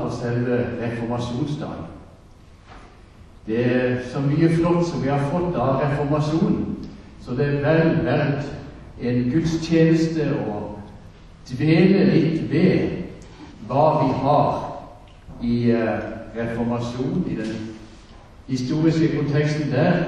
på selve reformasjonsdagen. Det er så mye flott som vi har fått av reformasjonen, så det er vel verdt en gudstjeneste å dvele litt ved hva vi har i eh, reformasjonen, i den historiske konteksten der,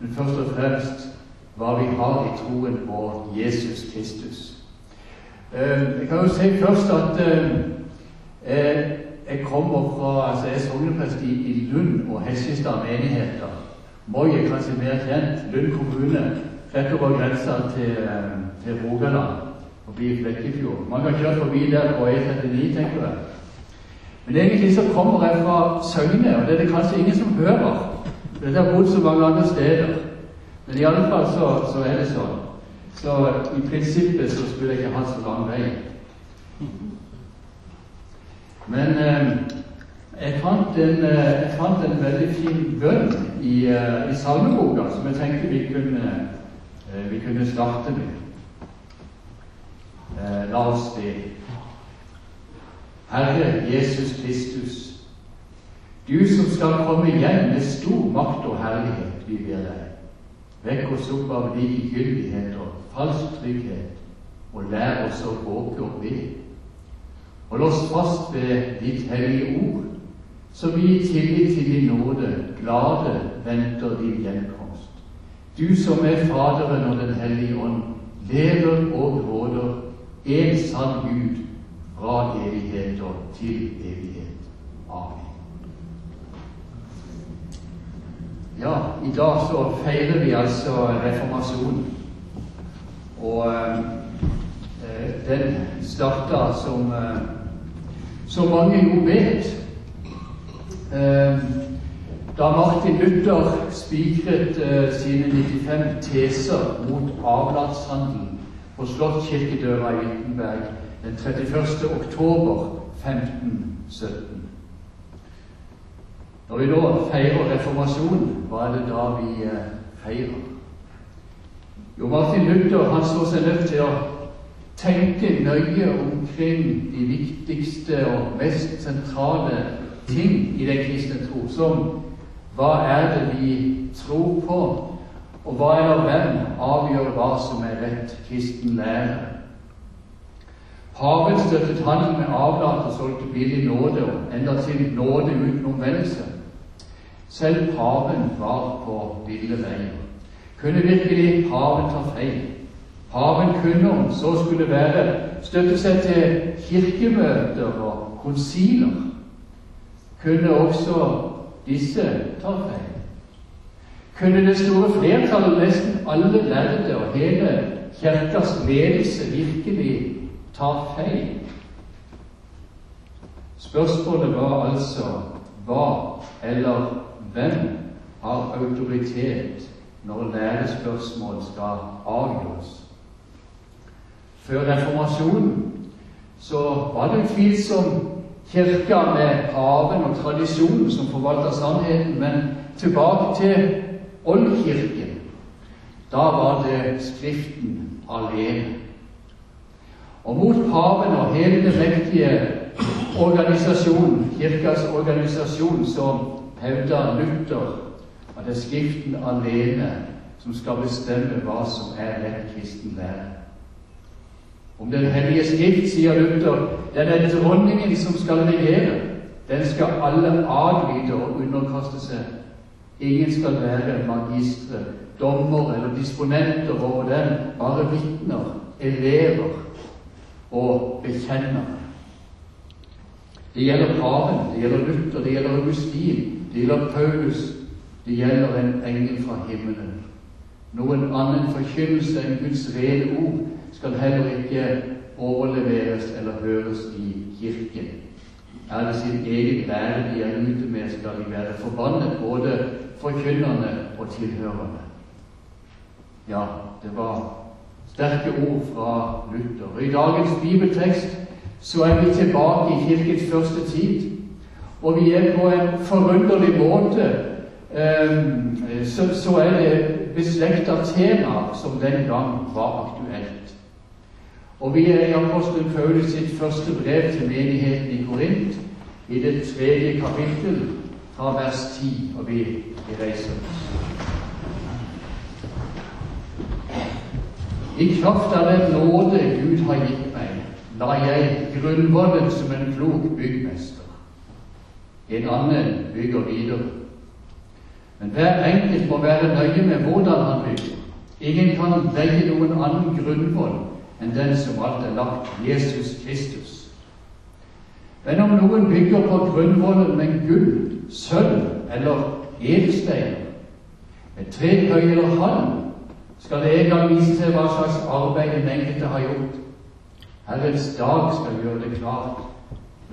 men først og fremst hva vi har i troen på Jesus Kristus. Eh, jeg kan jo si først at eh, jeg kommer fra altså Jeg er sogneprest i, i Lund og Hesjestad menigheter. Moi er kanskje mer kjent. Lund kommune rett over grensa til, til Rogaland, forbi Flekkefjord. Man kan kjøre forbi der på E39, tenker jeg. Men egentlig så kommer jeg fra Søgne, og det er det kanskje ingen som hører. Dette har bodd så mange andre steder. Men i alle fall så, så er det sånn. Så i prinsippet så skulle jeg ikke hatt så lang vei. Men eh, jeg, fant en, eh, jeg, fant en, veldig fin bønn i, uh, i salmeboka som jeg tenkte vi kunne, vi kunne starte med. La oss be. Herre Jesus Kristus, du som skal komme igjen med stor makt og herlighet, vi ber deg. Vekk oss opp av likegyldighet og falsk trygghet, og lær oss å våke og be. Hold oss fast ved ditt hellige ord, så vi i tillit til din nåde glade venter din gjenkomst. Du som er Faderen og Den hellige ånd, lever og råder, en sann Gud, fra evigheter til evighet. Amen. Ja, i dag så feirer vi altså reformasjonen. Og eh, den starta som, eh, som mange jo vet eh, da Martin Luther spikret eh, sine 95 teser mot avlatshandel på Slottskirkedøra i Wittenberg den 31. oktober 1517. Når vi nå feirer reformasjonen, hva er det da vi eh, feirer? Jo, Martin Luther han slår seg nødt til å tenke nøye omkring de viktigste og mest sentrale ting i den kristne tro, som hva er det vi tror på, og hva eller hvem avgjør hva som er rett kristen lære. Paven støttet handel med avlat og solgte billig nåde, og endatil nåde uten omvendelse. Selv paven var på ville veier. Kunne virkelig paven ta feil? Paven kunne, om så skulle være, støtte seg til kirkemøter og konsiler. Kunne også disse ta feil? Kunne det store flertallet, nesten alle lærde og hele Kirkas ledelse virkelig ta feil? Spørsmålet var altså hva eller hvem har autoritet når lærespørsmål skal avgjøres? Før reformasjonen så var det utvilsomt kirka med paven og tradisjonen som forvalta sannheten, men tilbake til oldkirken. Da var det Skriften alene. Og mot paven og hele den mektige organisasjonen, kirkas organisasjon, så hevda Luther at det er Skriften alene som skal bestemme hva som er rett kristen lære. Om Den hellige skrift, sier Luther, det er den dronningen som skal regjere. Den skal alle adlyde og underkaste seg. Ingen skal være magistre, dommer eller disponenter over den, bare vitner, elever og bekjennere. Det gjelder paven, det gjelder Luther, det gjelder Augustin, det gjelder Paulus, det gjelder en engel fra himmelen. Noen annen forkynnelse enn Guds rene ord skal heller ikke overleveres eller høres i Kirken. Er det sin egen lære de er ute med, skal de være forbannet, både forkynnerne og tilhørerne. Ja, det var sterke ord fra Luther. I dagens bibeltekst så er vi tilbake i Kirkens første tid. Og vi er på en forunderlig måte eh, så, så er det beslekta tema som den gang var aktuelt. Og vi er i apostel Paulus sitt første brev til menigheten i Korint, i det tredje kapittel, fra vers 10, og vi, reiser oss. I kraft av den nåde Gud har gitt meg, la jeg grunnvollen som en klok byggmester. En annen bygger videre. Men hver enkelt må være nøye med hvordan han bygger. Ingen kan legge noen annen grunnvoll enn den som alt er lagt, Jesus Kristus. Men om noen bygger på grunnvollen med gull, sølv eller edelsteiner, med tre høyere halm, skal det en gang vise seg hva slags arbeid den enkelte har gjort. Herrens dag skal gjøre det klart.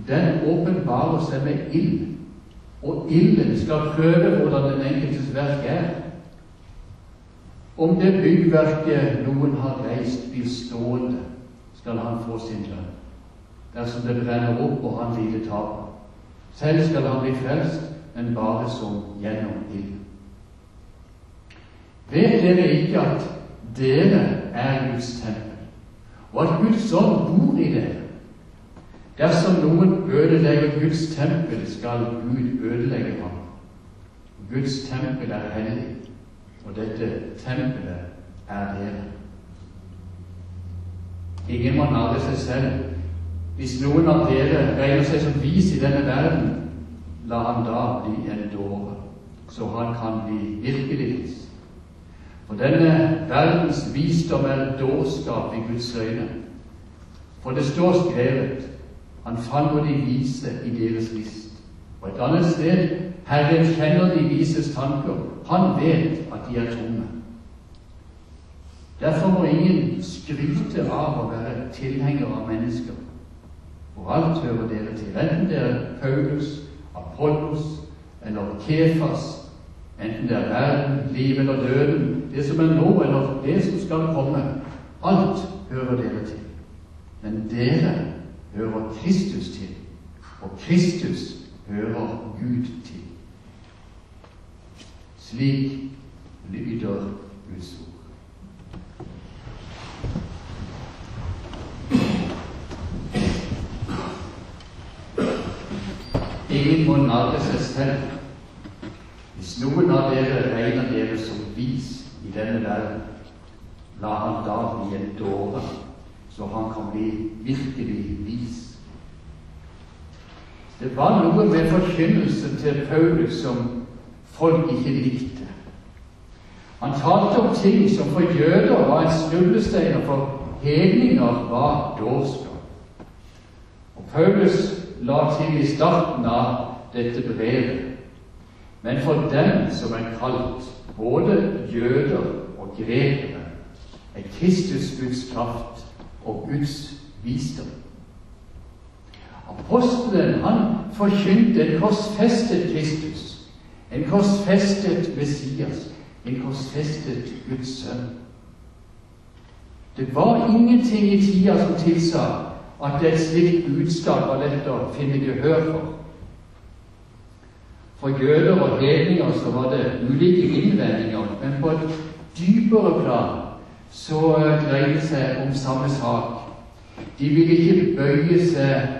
Den åpenbarer seg med ild, og ilden skal prøve hvordan den enkeltes verk er. Om det byggverket noen har reist, blir stående, skal han få sin lønn. Dersom det brenner opp og han lider tap. Selv skal han bli frelst, men bare som gjennom ild. Vet dere ikke at dere er Guds tempel, og at Guds ånd bor i dere? Dersom noen ødelegger Guds tempel, skal Gud ødelegge ham. Guds tempel er hellig, og dette tempelet er dere. Ingen må narre seg selv. Hvis noen av dere regner seg som vis i denne verden, la han da bli en dåre, så han kan bli virkelig. For denne verdens visdom er dårskap i Guds øyne. For det står skrevet Han fanger de vise i deres list. Og et annet sted Herren kjenner de vises tanker. Han vet at de er tomme. Derfor må ingen skryte av å være tilhenger av mennesker. For alt hører dere til, enten det er Paulus, Apollos eller Kefas, enten det er verden, livet eller døden, det som er nå, eller det som skal komme. Alt hører dere til. Men dere hører Kristus til, og Kristus hører Gud til. Slik lyder Guds ord. Ingen må narre seg selv. Hvis noen av dere regner dere som vis i denne verden, la han da bli en dåre, så han kan bli virkelig vis. Det var noe med forkynnelsen til Paulus som folk ikke likte. Han talte om ting som for jøder var en snublestein, og for hedninger var dårskap. Og Paulus la til i starten av dette brevet men for dem som er kalt, både jøder og grekere, er Kristus Guds kraft og Guds visdom. Apostelen han forkynte en korsfestet Kristus, en korsfestet Messias, en korsfestet Guds sønn. Det var ingenting i tida som tilsa at et slikt budskap var lett å finne gehør for. For jøder og hedninger så var det ulike innvendinger, men på et dypere plan så dreide det seg om samme sak. De ville ikke bøye seg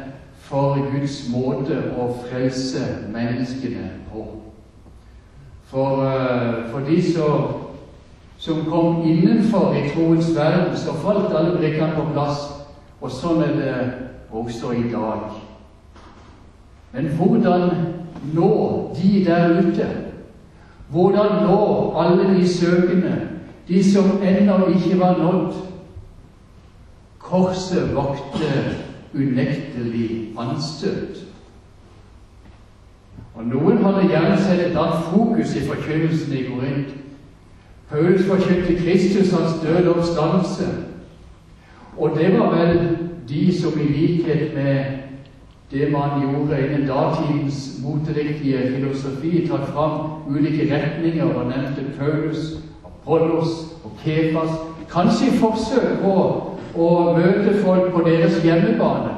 for Guds måte å frelse menneskene på. For, uh, for de som, som kom innenfor i troens verden, så falt alle brikkene på plass. Og sånn er det også i dag. Men hvordan nå de der ute? Hvordan nå alle de søkende, de som ennå ikke var nådd? Korset vakte unektelig anstøt. Og Noen hadde gjerne sett et annet fokus i forkynnelsen i Korint. Paulus forkynte Kristus, hans døde oppstandelse. Og det var vel de som i likhet med det man gjorde innen datidens moteriktige filosofi, tatt fram ulike retninger og nevnte Paulus, Apollos og Kephas. kanskje i forsøk på å møte folk på deres hjemmebane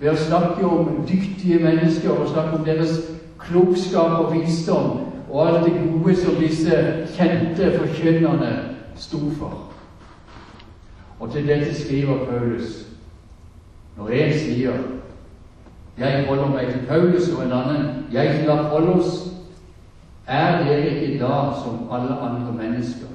ved å snakke om dyktige mennesker og snakke om deres klokskap og visdom og alt det gode som disse kjente forkynnerne sto for. Og til dette skriver Paulus når jeg sier 'Jeg holder meg til Paulus', og en annen 'Jeg til Apollos', er dere ikke da som alle andre mennesker?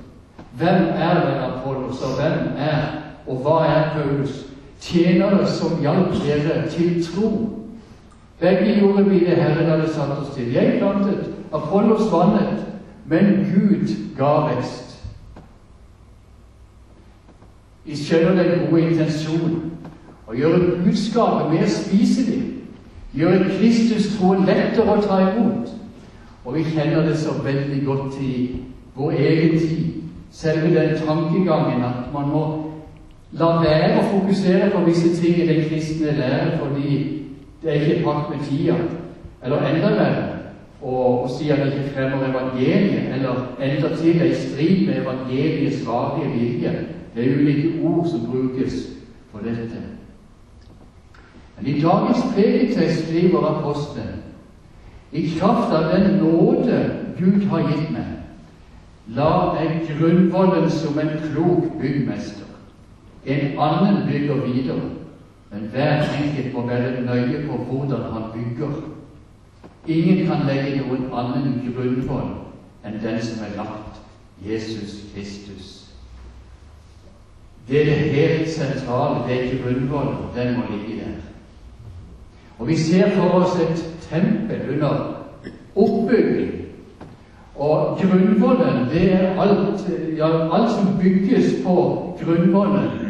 Hvem er den Apollos, og hvem er, og hva er Paulus? Tjenere som hjalp dere til tro. Begge gjorde vi det Herren hadde satt oss til. Jeg plantet, Apollos vannet, men Gud ga vekst. Vi skjønner den gode intensjonen å gjøre budskapet mer spiselig, gjøre Kristus tro lettere å ta imot. Og vi kjenner det så veldig godt i vår egen tid. Selve den tankegangen at man må la være å fokusere på visse ting i den kristne lære fordi det er ikke i pakt med tida. Eller enda verre å si at det ikke fremmer evangeliet, eller endatil er i strid med evangeliets varige vilje. Det er ulike ord som brukes for dette. Men i dagens prekentekst skriver apostelen i kraft av den nåde Gud har gitt meg, la meg grunnvollen som en klok byggmester. En annen bygger videre, men hver enkelt må være nøye på hvordan han bygger. Ingen kan legge noen annen grunnvoll enn den som er lagt Jesus Kristus. Det er det helt sentrale, det er grunnvollen. Den må ligge der. Og vi ser for oss et tempel under oppbygging. Og grunnvollen, det er alt, ja, alt som bygges på grunnvollen.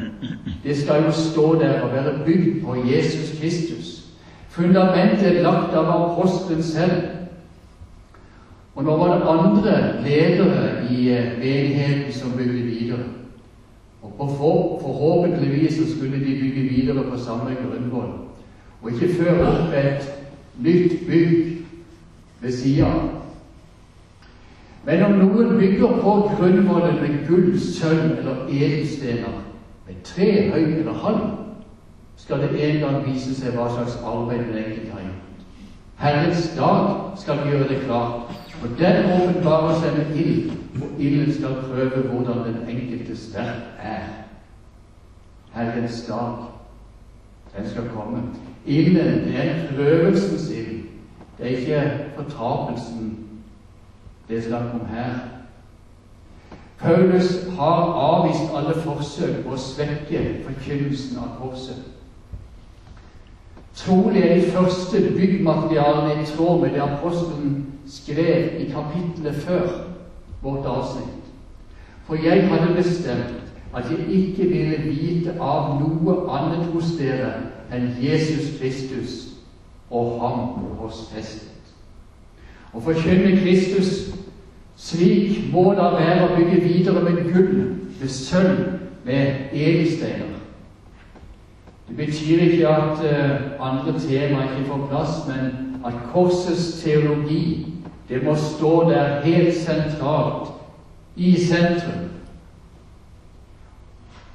Det skal jo stå der og være bygd på Jesus Kristus. Fundamentet lagt av apostelen selv. Og nå var det andre ledere i eh, menigheten som bygde videre. Og for, forhåpentligvis så skulle de bygge videre på samme grunnvoll og ikke føre opp et nytt bygg ved sida. Men om noen bygger på grunnvollen med gull, sølv eller edelstener, med tre, høyere halv, skal det en gang vise seg hva slags arbeid den enkelte har gjort. Herrens dag skal gjøre det klart, og den åpenbarer seg med ild, og ilden skal prøve hvordan den enkeltes verk er. Herrens dag, den skal komme. Ilden det er prøvelsens ild. Det er ikke fortapelsen det er snakk om her. Paulus har avvist alle forsøk på å svekke forkynnelsen av korset. Trolig er de første byggmaterialene i tråd med det apostelen skrev i kapitlet før vårt avsnitt. For jeg hadde bestemt at jeg ikke ville vite av noe annet hos dere enn Jesus Kristus og ham korsfestet. Å forkynne Kristus slik må det være å bygge videre med gull, med sølv, med edelsteiner. Det betyr ikke at uh, andre tema ikke får plass, men at korsets teologi det må stå der helt sentralt, i sentrum.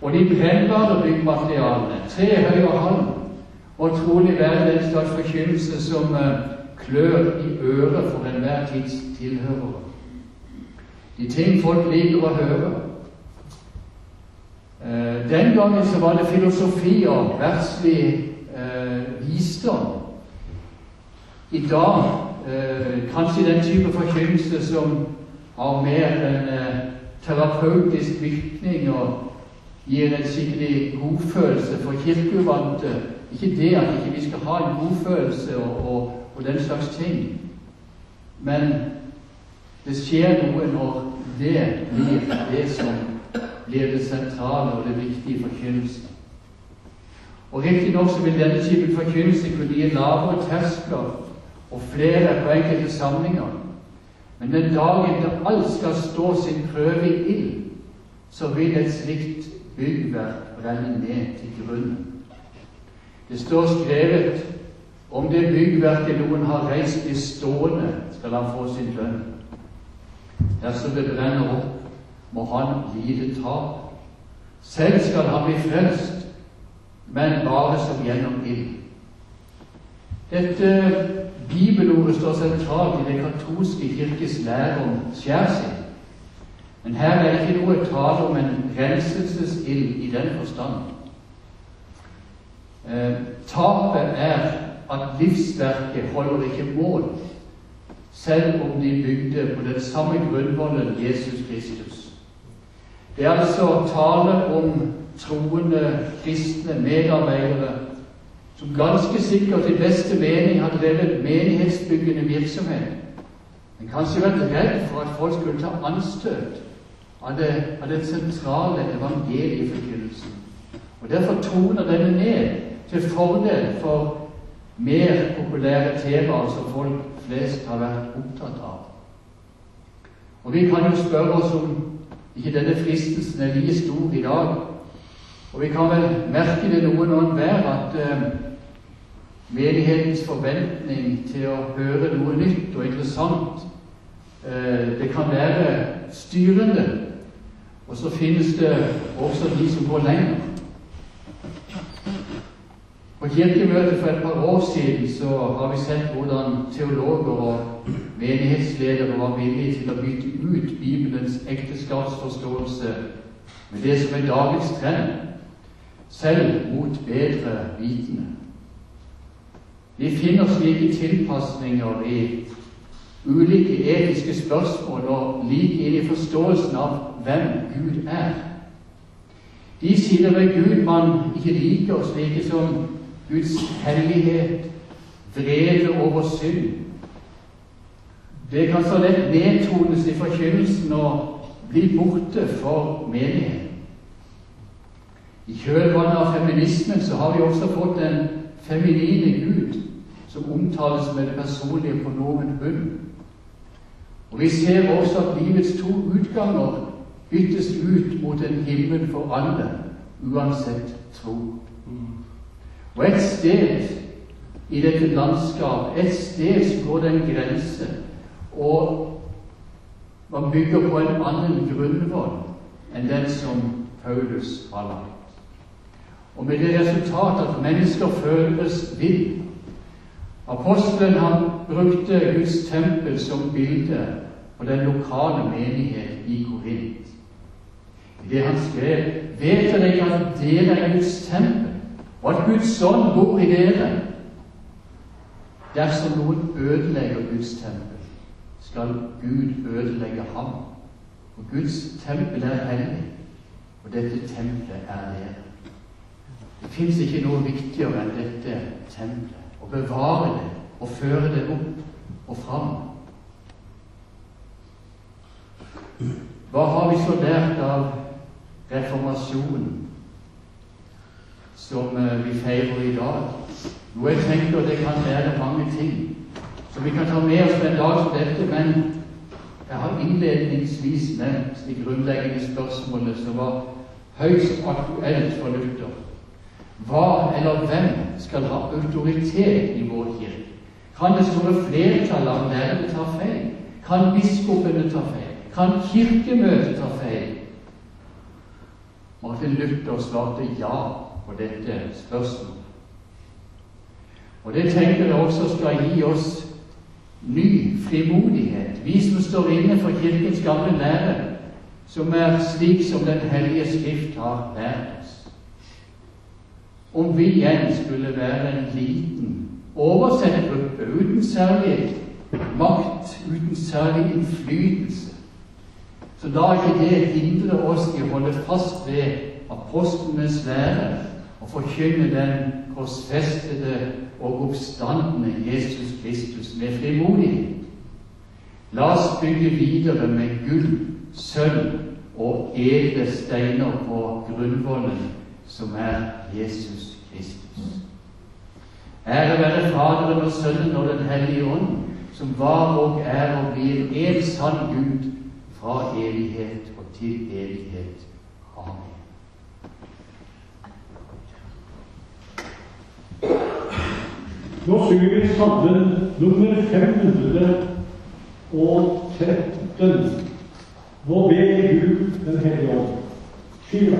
Og de brennbare byggmaterialene, tre høy og halv, må trolig være den slags forkynnelse som uh, klør i øret for enhver tids tilhørere. De ting folk liker å høre. Uh, den gangen så var det filosofi og verdslig eh, visdom. I dag eh, kanskje den type forkynnelse som har mer en terapeutisk virkning og gir en skikkelig godfølelse for kirkeuvante ikke det at ikke vi skal ha en godfølelse og, og, og den slags ting, men det skjer noe når det blir det som blir det sentrale og det viktige i forkynnelsen. Og Riktignok vil denne typen forkynnelse kunne gi lavere terskler og flere på enkelte samlinger, men den dagen det alt skal stå sin prøve i ild, så vil et slikt byggverk brenne ned til grunnen. Det står skrevet om det byggverket noen har reist i stående, skal han få sin lønn. Dersom det brenner opp, må han lide tap. Selv skal han bli frelst, men bare som gjennom ild. Dette bibelordet står sentralt i den katolske kirkes lære om skjærsild. Men her er ikke noe tale om en renselsesild i den forstand. Eh, tapet er at livsverket holder ikke mål, selv om de bygde på den samme grunnvollen Jesus Kristus. Det er altså tale om troende kristne medarbeidere som ganske sikkert i beste mening har drevet menighetsbyggende virksomhet, men kanskje vært redd for at folk skulle ta anstøt av, det, av den sentrale evangelieforkynnelsen. Og Derfor toner denne ned til fordel for mer populære temaer som folk flest har vært opptatt av. Og Vi kan jo spørre oss om ikke denne fristelsen er like stor i dag. Og vi kan vel merke det noen og enhver at eh, menighetens forventning til å høre noe nytt og interessant eh, det kan være styrende. Og så finnes det også de som går lenger. På kirkemøtet for et par år siden så har vi sett hvordan teologer og menighetsledere var villige til å bytte ut Bibelens ekteskapsforståelse med det som er dagens trend, selv mot bedre vitende. Vi finner slike tilpasninger i ulike etiske spørsmål og like inn i forståelsen av hvem Gud er. De sider ved Gud man ikke liker, slike som Guds hellighet, vrede over synd. Det kan så lett nedtones i forkynnelsen og bli borte for menigheten. I kjølvannet av feminismen så har vi også fått den feminine Gud som omtales med det personlige pronomen 'hun'. Og Vi ser også at livets to utganger byttes ut mot en himmel for alle, uansett tro. Og et sted i dette landskap, et sted så går det en grense, og man bygger på en annen grunnvoll enn den som Paulus har lagt. Og med det resultat at mennesker føles vill. Apostelen han brukte Guds tempel som bilde på den lokale menighet i Korint. I det han skrev, vet dere ikke at dere er Guds tempel, og at Guds ånd bor i dere. Dersom noen ødelegger Guds tempel, skal Gud ødelegge ham. For Guds tempel er hellig, og dette tempelet er dere. Det fins ikke noe viktigere enn dette tempelet. Å bevare det og føre det opp og fram. Hva har vi så lært av reformasjonen? Som eh, vi feirer i dag. Jo, jeg tenker det kan være mange ting som vi kan ta med oss på en dag som dette, men jeg har innledningsvis nevnt de grunnleggende spørsmålene som var høyst aktuelt for Luther. Hva eller hvem skal ha autoritet i vår kirke? Kan det store flertallet av lærere ta feil? Kan biskopene ta feil? Kan Kirkemøtet ta feil? Martin Luther svarte ja på dette spørsmålet. Og det tenker jeg også skal gi oss ny frimodighet, vi som står inne for Kirkens gamle lære, som er slik som Den hellige Skrift har lært oss. Om vi igjen skulle være en liten, oversett gruppe uten særlig makt, uten særlig innflytelse, så la ikke det hindre oss i å holde fast ved apostlenes lære og forkynne den korsfestede og oppstandende Jesus Kristus med frimodighet. La oss bygge videre med gull, sølv og edle steiner på grunnvollen, som er Jesus Kristus. Ære være Faderen og Sønnen og Den hellige ånd, som var og er og blir en sann Gud fra evighet og til evighet. Amen. Nå synger vi salmen nummer 513. Nå ber Gud Den hellige ånd. Fire.